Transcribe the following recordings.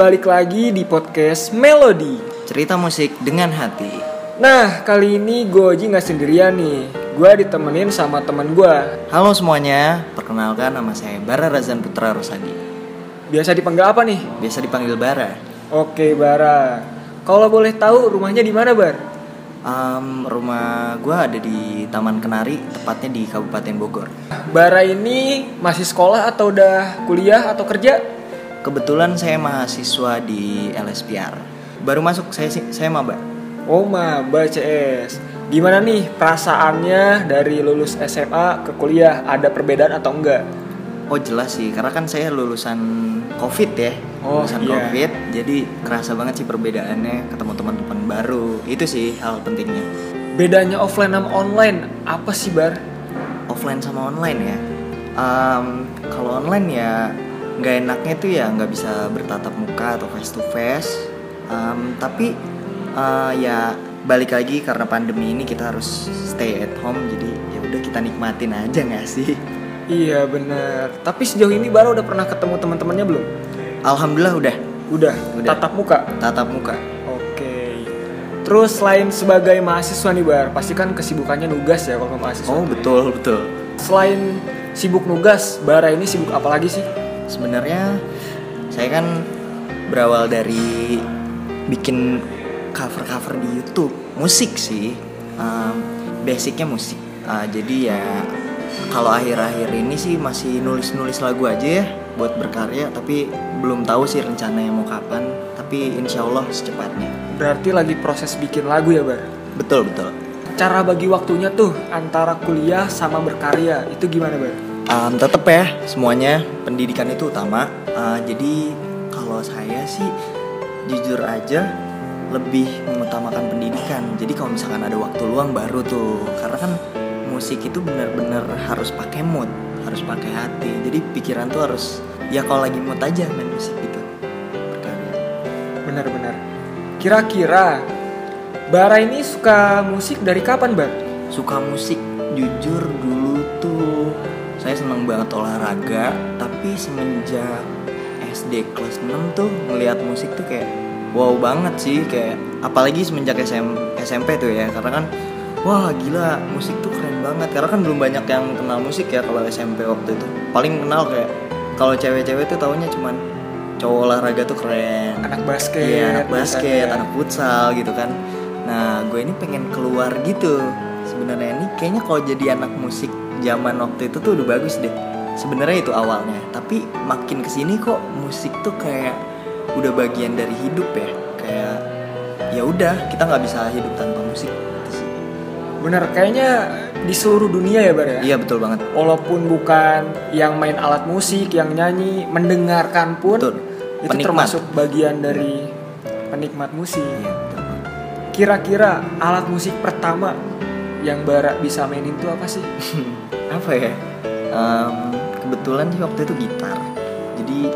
balik lagi di podcast Melody. Cerita musik dengan hati. Nah, kali ini gue Oji nggak sendirian nih. Gue ditemenin sama temen gue. Halo semuanya, perkenalkan nama saya Bara Razan Putra Rosadi. Biasa dipanggil apa nih? Biasa dipanggil Bara. Oke, Bara. Kalau boleh tahu rumahnya di mana, Bar? Um, rumah gue ada di Taman Kenari, tepatnya di Kabupaten Bogor. Bara ini masih sekolah atau udah kuliah atau kerja? Kebetulan saya mahasiswa di LSPR. Baru masuk saya saya maba. Oh, maba CS. Gimana nih perasaannya dari lulus SMA ke kuliah? Ada perbedaan atau enggak? Oh jelas sih, karena kan saya lulusan COVID ya, Oh, lulusan iya. COVID, jadi kerasa banget sih perbedaannya ketemu teman-teman baru. Itu sih hal pentingnya. Bedanya offline sama online apa sih, Bar? offline sama online ya Em, kalau online ya nggak enaknya tuh ya nggak bisa bertatap muka atau face to face Em, tapi eh, ya balik lagi karena pandemi ini kita harus stay at home jadi ya udah kita nikmatin aja nggak sih Iya bener. Tapi sejauh ini Bara udah pernah ketemu teman-temannya belum? alhamdulillah udah Udah. Udah. Tatap muka. tatap muka Oke. Terus selain sebagai mahasiswa nih Bar, pasti kan kesibukannya nugas ya kalau mahasiswa. oh betul betul Selain sibuk nugas, Bara ini sibuk apa lagi sih? Sebenarnya saya kan berawal dari bikin cover-cover di YouTube. Musik sih. Em, basicnya musik. Ah, jadi ya kalau akhir-akhir ini sih masih nulis-nulis lagu aja ya buat berkarya tapi belum tahu sih rencananya mau kapan. Tapi insya Allah secepatnya. Berarti lagi proses bikin lagu ya Bar? betul betul. Cara bagi waktunya tuh antara kuliah sama berkarya itu gimana Bar? Um, tetap ya semuanya pendidikan itu utama. Uh, jadi kalau saya sih jujur aja lebih mengutamakan pendidikan. Jadi kalau misalkan ada waktu luang baru tuh, karena kan musik itu benar-benar harus pakai mood, harus pakai hati. Jadi pikiran tuh harus ya kalau lagi mood aja main musik gitu. Berkarya. Benar-benar. Kira-kira Bara ini suka musik dari kapan Bar? Suka musik jujur dulu tuh saya seneng banget olahraga tapi semenjak SD kelas 6 tuh ngelihat musik tuh kayak wow banget sih kayak apalagi semenjak SM, SMP tuh ya karena kan wah gila musik tuh keren banget karena kan belum banyak yang kenal musik ya kalau SMP waktu itu paling kenal kayak kalau cewek-cewek tuh taunya cuman cowok olahraga tuh keren Anak basket. Iya, anak basket, misalnya. anak futsal gitu kan. Nah, gue ini pengen keluar gitu. Sebenarnya ini kayaknya kalau jadi anak musik zaman waktu itu tuh udah bagus deh. Sebenarnya itu awalnya, tapi makin ke sini kok musik tuh kayak udah bagian dari hidup ya. Kayak ya udah kita nggak bisa hidup tanpa musik. Bener, kayaknya di seluruh dunia ya Bar ya? Iya betul banget. Walaupun bukan yang main alat musik, yang nyanyi, mendengarkan pun Betul. itu Penikmat. termasuk bagian dari penikmat musik. Iya. Kira-kira alat musik pertama yang Bara bisa mainin itu apa sih? apa ya Em, kebetulan sih waktu itu gitar jadi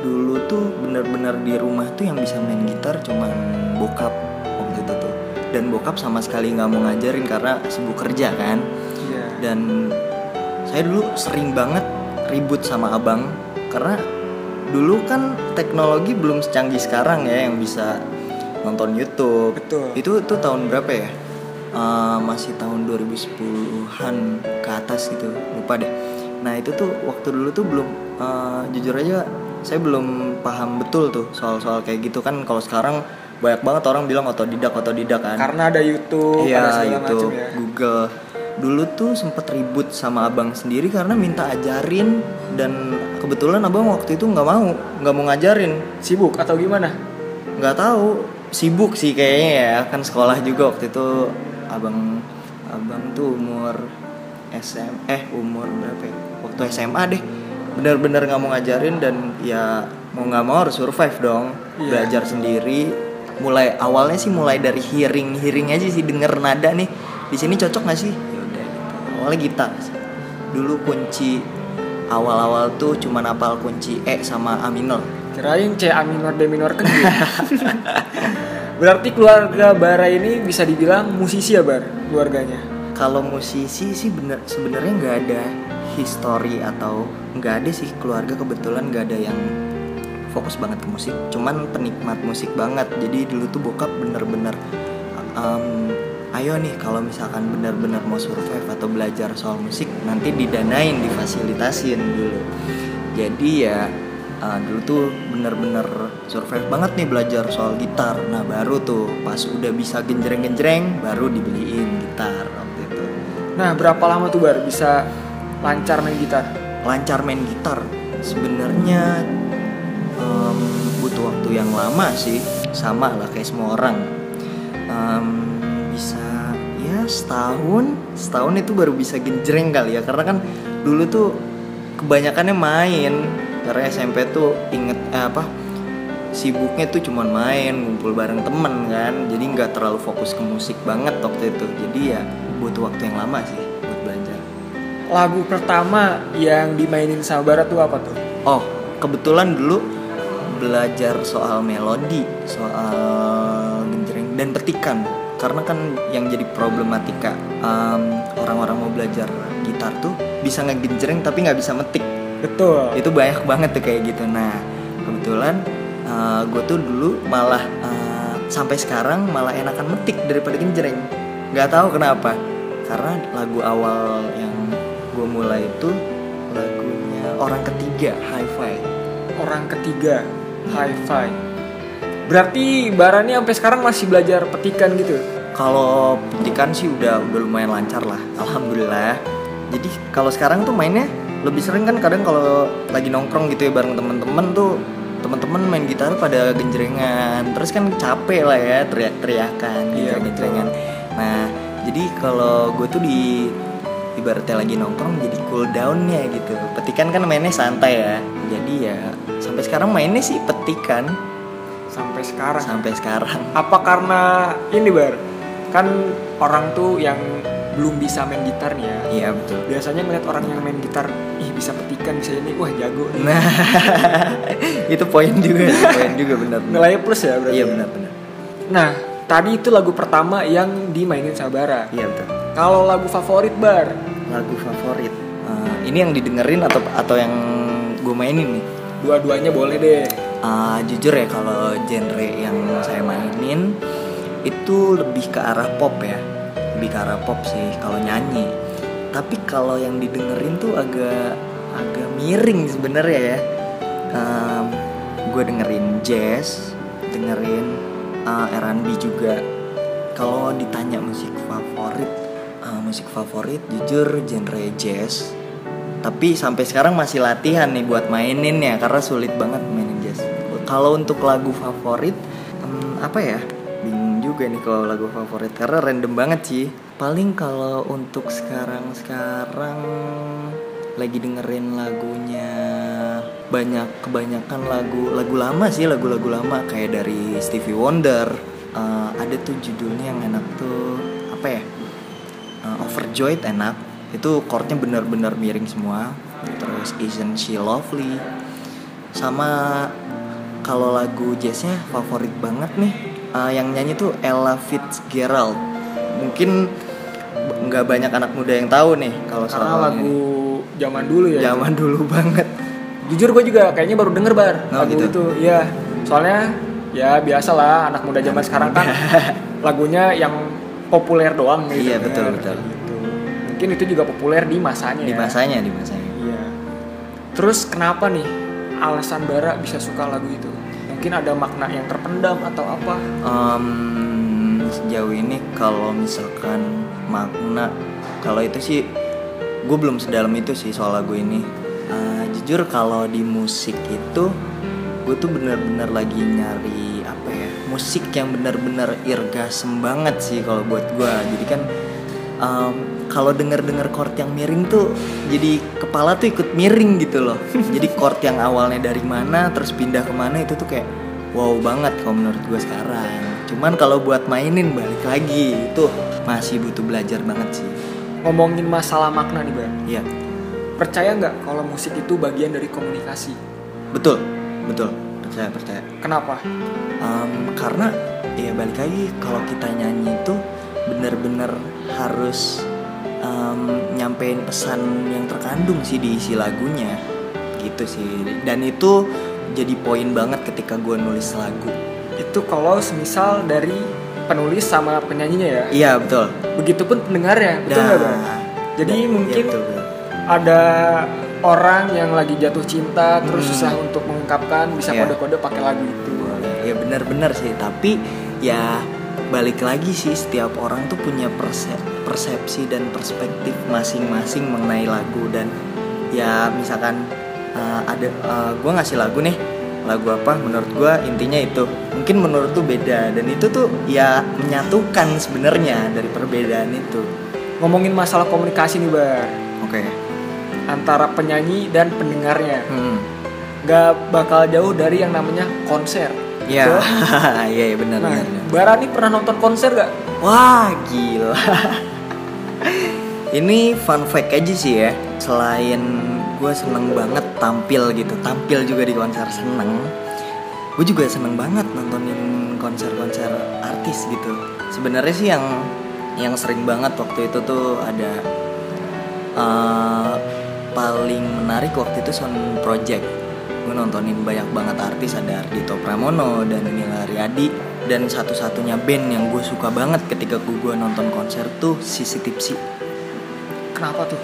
dulu tuh bener-bener di rumah tuh yang bisa main gitar cuman bokap waktu itu tuh dan bokap sama sekali nggak mau ngajarin karena sibuk kerja kan Iya. dan saya dulu sering banget ribut sama abang karena dulu kan teknologi belum secanggih sekarang ya yang bisa nonton YouTube Betul. itu tuh tahun berapa ya Eh, masih tahun 2010-an ke atas gitu lupa deh nah itu tuh waktu dulu tuh belum eh, jujur aja saya belum paham betul tuh soal-soal kayak gitu kan kalau sekarang banyak banget orang bilang otodidak otodidak kan Karena ada YouTube, Iya YouTube, ya. Google. Dulu tuh sempet ribut sama abang sendiri karena minta ajarin dan kebetulan abang waktu itu nggak mau, nggak mau ngajarin, Sibuk atau gimana? nggak tahu, sibuk sih kayaknya ya kan sekolah juga waktu itu abang abang tuh umur SM eh umur berapa ya? Waktu SMA deh bener-bener nggak mau ngajarin dan ya mau nggak mau harus survive dong Iya. belajar sendiri mulai awalnya sih mulai dari hearing hearing aja sih denger nada nih di sini cocok nggak sih ya udah gitu. awalnya gitar dulu kunci awal-awal tuh cuma napal kunci E sama A minor Kirain C A minor D minor kan. Berarti keluarga Bara ini bisa dibilang musisi ya Bar? Keluarganya. kalau musisi sih bener sebenarnya nggak ada history atau nggak ada sih keluarga. Kebetulan nggak ada yang fokus banget ke musik. Cuman penikmat musik banget. Jadi dulu tuh bokap bener-bener um, ayo nih kalau misalkan bener-bener mau survive atau belajar soal musik nanti didanain difasilitasin dulu. Jadi ya uh, dulu tuh bener-bener survive banget nih belajar soal gitar. Nah baru tuh pas udah bisa genjreng-genjreng baru dibeliin gitar waktu itu. Nah, berapa lama tuh Bar bisa lancar main gitar? lancar main gitar? Sebenarnya em, butuh waktu yang lama sih. Sama lah kayak semua orang. Em, bisa ya setahun. Setahun itu baru bisa genjreng kali ya. Karena kan dulu tuh kebanyakannya main karena SMP tuh inget eh, apa sibuknya tuh cuman main ngumpul bareng temen kan jadi nggak terlalu fokus ke musik banget waktu itu jadi ya butuh waktu yang lama sih buat belajar Lagu pertama yang dimainin sama Bara tuh apa tuh? Oh, kebetulan dulu belajar soal melodi, soal genjreng dan petikan. Karena kan yang jadi problematika em, orang-orang mau belajar gitar tuh bisa ngegenjreng tapi nggak bisa metik. Betul. Itu banyak banget tuh kayak gitu. Nah, kebetulan gue tuh dulu malah eh, sampai sekarang malah enakan metik daripada genjreng. Nggak tahu kenapa. Karena lagu awal yang gue mulai itu lagunya orang ketiga hi-fi Orang ketiga, hi-fi. Berarti Bara nih sampai sekarang masih belajar petikan gitu? kalau petikan sih udah udah lumayan lancar lah alhamdulillah jadi kalau sekarang tuh mainnya lebih sering kan kadang kalau lagi nongkrong gitu ya bareng temen-temen tuh temen-temen main gitar pada genjrengan. Terus kan capek lah ya teriak-teriakan Iya, genjrengan. Nah jadi kalau gue tuh di ibaratnya lagi nongkrong jadi cool downnya gitu. Petikan kan mainnya santai ya. Jadi ya sampai sekarang mainnya sih petikan. Sampai sekarang. sampai sekarang. Apa karena ini Bar? Kan orang tuh yang belum bisa main gitar nih ya. iya betul Biasanya ngeliat orang yang main gitar, ih bisa petikan, bisa ini, wah jago nih. Nah, itu poin juga, poin juga benar. Nilainya plus ya berarti. Iya ya? benar-benar. Nah, tadi itu lagu pertama yang dimainin sama Bara. Iya betul. Kalau lagu favorit Bar, Lagu favorit. Eh, ini yang didengerin atau atau yang gue mainin nih? dua-duanya boleh deh. Eh, jujur ya kalau genre yang saya mainin itu lebih ke arah pop ya, arah pop sih kalau nyanyi. Tapi kalau yang didengerin tuh agak agak miring sebenarnya ya. gue dengerin jazz, dengerin uh, R&B juga. Kalau ditanya musik favorit, uh, musik favorit jujur genre jazz. Tapi sampai sekarang masih latihan nih buat mainin ya karena sulit banget mainin jazz. Kalau untuk lagu favorit hmm, apa ya? Juga nih kalau lagu favorit karena random banget sih. Paling kalau untuk sekarang-sekarang lagi dengerin lagunya banyak kebanyakan lagu lagu lama sih lagu-lagu lama. Kayak dari Stevie Wonder Eh, ada tuh judulnya yang enak tuh apa ya? Eh, Overjoyed enak. Itu chordnya bener-bener miring semua. Terus Isn't She Lovely? Sama kalau lagu jazznya favorit banget nih eh, yang nyanyi tuh Ella Fitzgerald mungkin nggak banyak anak muda yang tahu nih kalau soal lagu zaman dulu ya. zaman dulu banget Jujur gue juga kayaknya baru denger Bar Oh, lagu gitu? itu. Iya. Soalnya ya biasalah anak muda zaman sekarang kan lagunya yang populer doang gitu. Iya, betul, kan. betul. Gitu. Mungkin itu juga populer di masanya di ya. masanya di masanya Iya. Terus kenapa nih alasan Bara bisa suka lagu itu? Mungkin ada makna yang terpendam atau apa? Em, sejauh ini kalau misalkan makna kalau itu sih gue belum sedalam itu sih soal lagu ini Eh, jujur kalau di musik itu gue tuh bener-bener lagi nyari apa ya musik yang bener-bener irgasem banget sih kalau buat gue jadi kan em, kalau denger-denger chord yang miring tuh jadi kepala tuh ikut miring gitu loh. Jadi chord yang awalnya dari mana terus pindah ke mana itu tuh kayak wow banget kalau menurut gue sekarang. Cuman kalau buat mainin balik lagi. Itu masih butuh belajar banget sih. Ngomongin masalah makna nih Bar. Iya. Percaya nggak kalau musik itu bagian dari komunikasi? betul. Betul. Percaya percaya. Kenapa? Em, karena ya balik lagi kalau kita nyanyi itu bener-bener harus em, nyampein pesan yang terkandung sih di isi lagunya gitu sih dan itu jadi poin banget ketika gue nulis lagu Itu kalau semisal dari penulis sama penyanyinya ya. iya betul Begitupun pendengarnya, betul nggak Bar? Jadi Iya, mungkin betul, betul. ada orang yang lagi jatuh cinta terus Hmm. susah untuk mengungkapkan bisa Iya. kode-kode pakai lagu itu. Ya benar-benar sih tapi ya balik lagi sih setiap orang tuh punya perse- persepsi dan perspektif masing-masing mengenai lagu dan ya misalkan uh, ada gue ngasih lagu nih lagu apa menurut gue intinya itu mungkin menurut tuh beda dan itu tuh ya menyatukan sebenarnya dari perbedaan itu Ngomongin masalah komunikasi nih Bar oke antara penyanyi dan pendengarnya. hmm. Gak bakal jauh dari yang namanya konser. ya iya iya benar Nah, benar benar. Bara nih pernah nonton konser gak? Wah gila Ini fun fact aja sih ya. Selain gue seneng banget tampil gitu Tampil juga di konser seneng Gue juga seneng banget nontonin konser-konser artis gitu. Sebenarnya sih yang yang sering banget waktu itu tuh ada eh, Paling menarik waktu itu Sound Project gue nontonin banyak banget artis ada Ardito Pramono dan Nila Riyadi dan satu-satunya band yang gue suka banget ketika gue nonton konser tuh Sisi Tipsi. Kenapa tuh?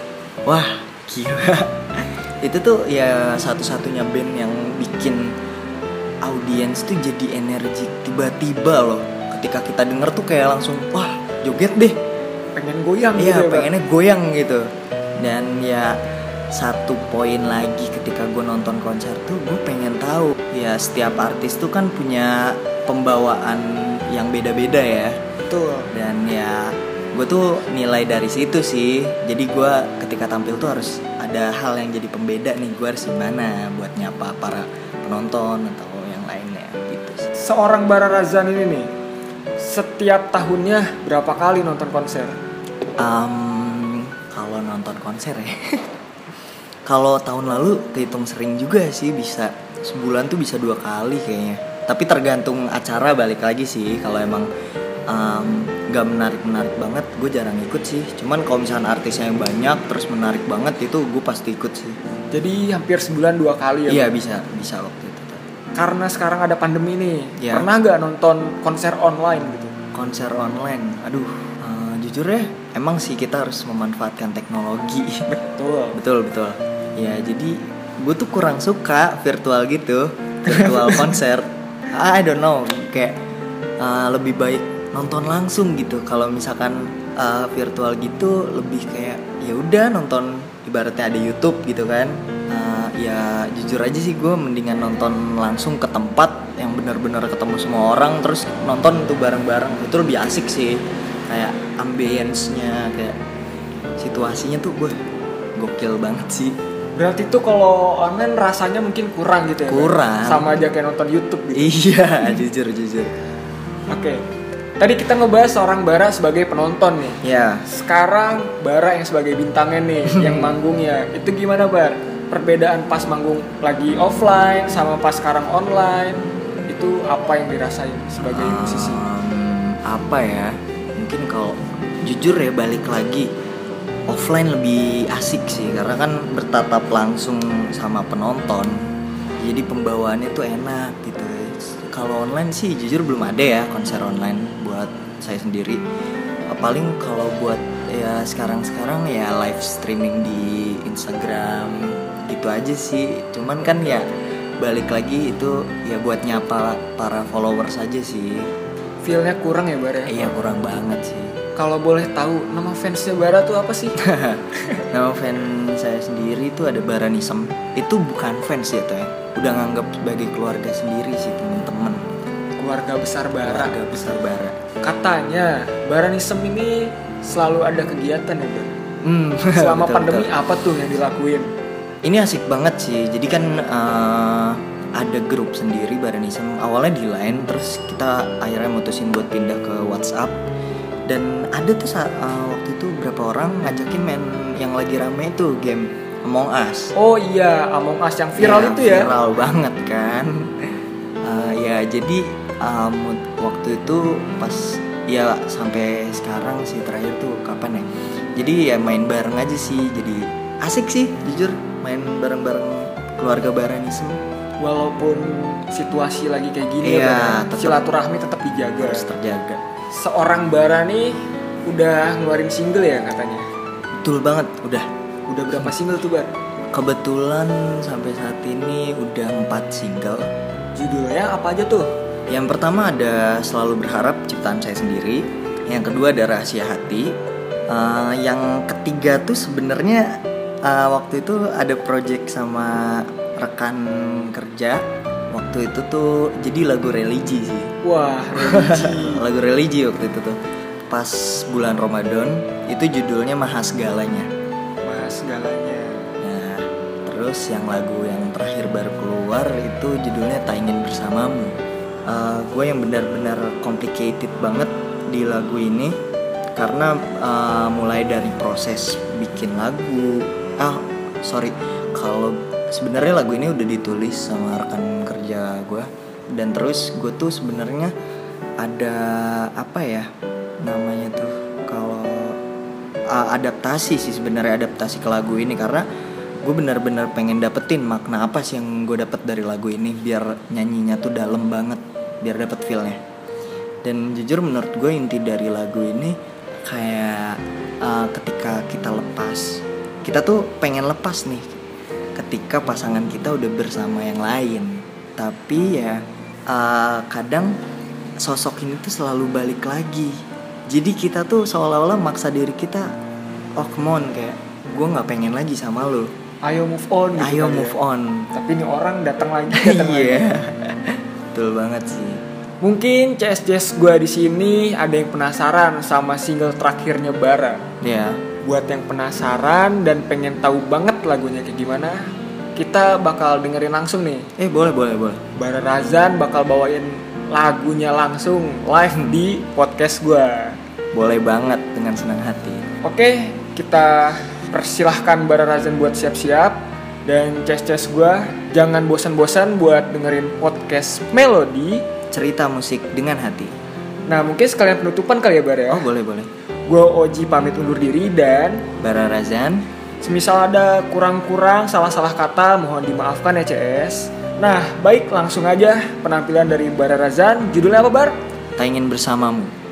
wah gila. Itu tuh ya satu-satunya band yang bikin audiens tuh jadi energik tiba-tiba loh. Ketika kita denger tuh kayak langsung wah joget deh. Pengen goyang Iya gitu ya, pengennya goyang gitu. Dan ya satu poin lagi ketika gue nonton konser tuh gue pengen tahu ya setiap artis tuh kan punya pembawaan yang beda-beda ya Betul. dan ya gue tuh nilai dari situ sih jadi gue ketika tampil tuh harus ada hal yang jadi pembeda nih gue harus gimana buat nyapa para penonton atau yang lainnya gitu sih. Seorang Bara Razan ini nih setiap tahunnya berapa kali nonton konser? Em, kalau nonton konser ya kalau tahun lalu kehitung sering juga sih bisa sebulan tuh bisa dua kali kayaknya tapi tergantung acara balik lagi sih kalau emang em, nggak menarik menarik banget gue jarang ikut sih cuman kalau misalnya artisnya yang banyak terus menarik banget itu gue pasti ikut sih Jadi hampir sebulan dua kali ya. iya bisa bisa waktu itu. Karena sekarang ada pandemi nih. Iya. Pernah nggak nonton konser online gitu? konser online aduh eh, jujur ya emang sih kita harus memanfaatkan teknologi Betul. betul betul ya jadi gue tuh kurang suka virtual gitu. Virtual konser. I don't know. Kayak uh, lebih baik nonton langsung gitu. Kalau misalkan uh, virtual gitu lebih kayak ya udah nonton ibaratnya ada YouTube gitu kan. Uh, ya jujur aja sih gue mendingan nonton langsung ke tempat yang benar-benar ketemu semua orang terus nonton itu bareng-bareng. Itu lebih asik sih. Kayak ambience-nya kayak situasinya tuh gue gokil banget sih Berarti tuh kalau online rasanya mungkin kurang gitu ya? Kurang. Sama aja kayak nonton YouTube gitu. iya jujur jujur Oke. Tadi kita ngebahas seorang Bara sebagai penonton nih. ya Sekarang Bara yang sebagai bintangnya nih, yang manggungnya. Itu gimana Bar? Perbedaan pas manggung lagi offline sama pas sekarang online itu apa yang dirasain sebagai musisi? Em, apa ya mungkin kalau jujur ya balik lagi offline lebih asik sih karena kan bertatap langsung sama penonton jadi pembawaannya tuh enak gitu. Kalau online sih jujur belum ada ya konser online buat saya sendiri. Paling kalau buat ya sekarang-sekarang ya live streaming di Instagram gitu aja sih. Cuman kan ya balik lagi itu ya buat nyapa para followers aja sih. Feelnya kurang ya Bar ya? iya kurang banget sih Kalau boleh tahu nama fansnya Bara tuh apa sih? nama fan saya sendiri itu ada Baranism itu bukan fans ya tuh ya udah nganggap sebagai keluarga sendiri sih temen-temen Keluarga besar Bara. keluarga besar Bara Katanya Baranism ini selalu ada kegiatan ya Bar? Hmm, Selama betul, pandemi betul. apa tuh yang dilakuin? ini asik banget sih jadi kan eh, ada grup sendiri Baranism awalnya di line terus kita akhirnya mutusin buat pindah ke WhatsApp dan ada tuh saat eh, waktu itu berapa orang ngajakin main yang lagi rame itu game Among Us. Oh iya, Among Us yang viral Ya, itu ya? viral banget kan? Eh, ya jadi um, waktu itu pas ya sampai sekarang sih terakhir tuh kapan ya? Jadi ya main bareng aja sih jadi asik sih jujur main bareng-bareng keluarga Baranism walaupun situasi lagi kayak gini Iya, ya, ya, tetap- silaturahmi tetap dijaga. harus terjaga Seorang Bara nih udah ngeluarin single ya katanya. betul banget udah Udah berapa single tuh Bar? kebetulan sampai saat ini udah empat single Judulnya apa aja tuh? yang pertama ada selalu berharap ciptaan saya sendiri yang kedua ada rahasia hati Eh, yang ketiga tuh sebenarnya eh, waktu itu ada project sama rekan kerja waktu itu tuh jadi lagu religi sih Wah, religi. lagu religi waktu itu tuh pas bulan Ramadan itu judulnya Maha Segalanya Mas segalanya. Nah, terus yang lagu yang terakhir baru keluar itu judulnya Tak Ingin Bersamamu. gue yang benar-benar complicated banget di lagu ini karena eh, mulai dari proses bikin lagu. Ah, sorry, kalau sebenarnya lagu ini udah ditulis sama rekan kerja gue dan terus gue tuh sebenarnya ada apa ya namanya tuh kalau uh, adaptasi sih sebenarnya adaptasi ke lagu ini. Karena gue benar-benar pengen dapetin makna apa sih yang gue dapet dari lagu ini biar nyanyinya tuh dalam banget biar dapet feelnya. Dan jujur menurut gue inti dari lagu ini kayak uh, ketika kita lepas kita tuh pengen lepas nih ketika pasangan kita udah bersama yang lain. Tapi ya uh, kadang sosok ini tuh selalu balik lagi jadi kita tuh seolah-olah maksa diri kita oh come on kayak gue nggak pengen lagi sama lo Ayo move on gitu ayo ya. move on Tapi ini orang datang lagi, datang lagi. iya betul banget sih Mungkin CS Jazz gue di sini ada yang penasaran sama single terakhirnya Bara. ya Buat yang penasaran dan pengen tahu banget lagunya kayak gimana, kita bakal dengerin langsung nih. eh boleh boleh boleh Bara Razan bakal bawain lagunya langsung live di podcast gue. boleh banget dengan senang hati Oke, kita persilahkan Bara Razan buat siap-siap dan ces-ces gue jangan bosan-bosan buat dengerin podcast Melody. cerita musik dengan hati Nah mungkin sekalian penutupan kali ya Bar ya. oh boleh boleh Gue Oji pamit undur diri dan Bara Razan semisal ada kurang-kurang salah-salah kata mohon dimaafkan ya CS. Nah baik langsung aja penampilan dari Bara Razan. Judulnya apa Bar? tak ingin bersamamu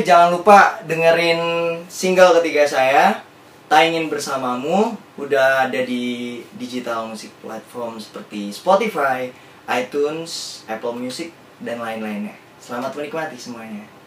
Jangan lupa dengerin single ketiga saya, Tak Ingin Bersamamu, udah ada di digital music platform seperti Spotify, iTunes, Apple Music, dan lain-lainnya. Selamat menikmati semuanya.